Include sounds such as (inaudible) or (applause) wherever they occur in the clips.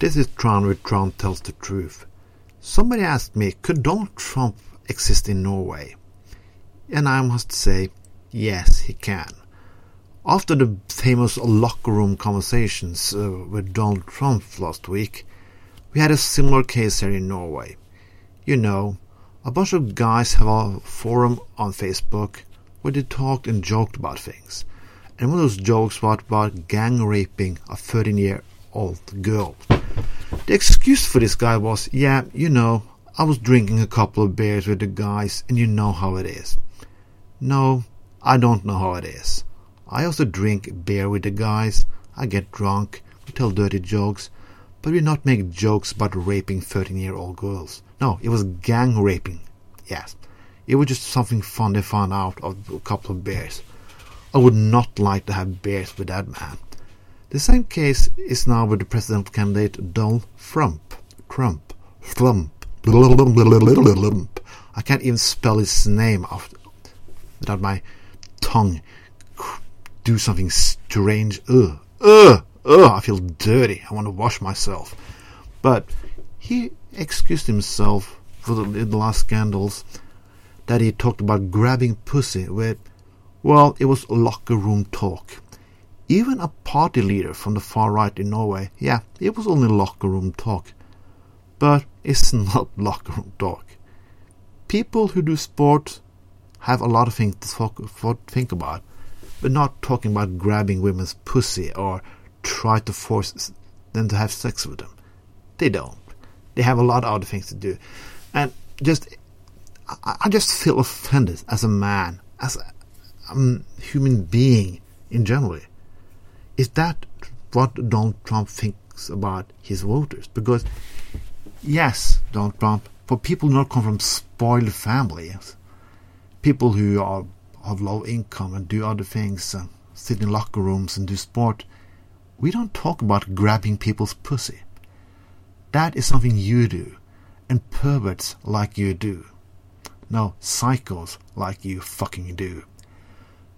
This is Trond with Trond Tells the Truth. Somebody asked me, could Donald Trump exist in Norway? And I must say, yes, he can. After the famous locker room conversations uh, with Donald Trump last week, we had a similar case here in Norway. You know, a bunch of guys have a forum on Facebook where they talked and joked about things. And one of those jokes was about gang raping a 13 year old girl. The excuse for this guy was, yeah, you know, I was drinking a couple of beers with the guys and you know how it is. No, I don't know how it is. I also drink beer with the guys, I get drunk, we tell dirty jokes, but we not make jokes about raping 13 year old girls. No, it was gang raping. Yes. It was just something fun they found out of a couple of beers. I would not like to have beers with that man. The same case is now with the presidential candidate Donald Trump. Trump. Trump. I can't even spell his name without my tongue do something strange. Ugh. Ugh. Ugh. I feel dirty. I want to wash myself. But he excused himself for the, the last scandals that he talked about grabbing pussy with, well, it was locker room talk. Even a party leader from the far right in Norway, yeah, it was only locker room talk. But it's (laughs) not locker room talk. People who do sport have a lot of things to talk, think about, but not talking about grabbing women's pussy or try to force them to have sex with them. They don't. They have a lot of other things to do. And just, I, just feel offended as a man, as a, a human being in general. Is that what Donald Trump thinks about his voters? Because, yes, Donald Trump, for people who not come from spoiled families, people who are of low income and do other things, uh, sit in locker rooms and do sport, we don't talk about grabbing people's pussy. That is something you do, and perverts like you do. No, psychos like you fucking do.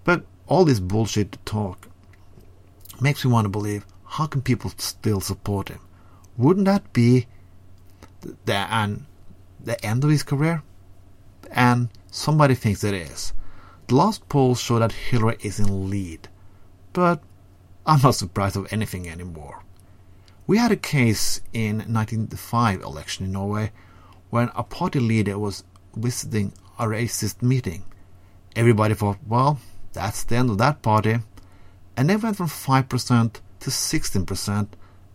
But all this bullshit talk makes me want to believe how can people still support him? Wouldn't that be the, and the end of his career? And somebody thinks it is. The last polls show that Hillary is in lead, but I'm not surprised of anything anymore. We had a case in 1995 election in Norway when a party leader was visiting a racist meeting. Everybody thought, well, that's the end of that party and they went from 5% to 16%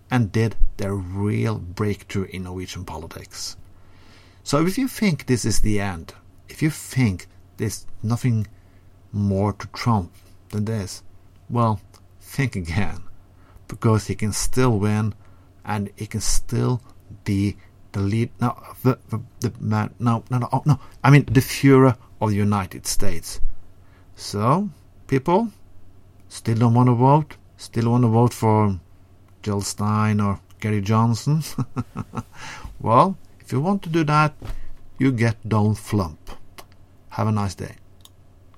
and did their real breakthrough in Norwegian politics. So if you think this is the end, if you think there's nothing more to Trump than this, well, think again. Because he can still win and he can still be the lead. No, the, the, the man. No, no, no, oh, no. I mean, the Führer of the United States. So, people, Still don't want to vote? Still want to vote for Jill Stein or Gary Johnson? (laughs) well, if you want to do that, you get Donald Flump. Have a nice day.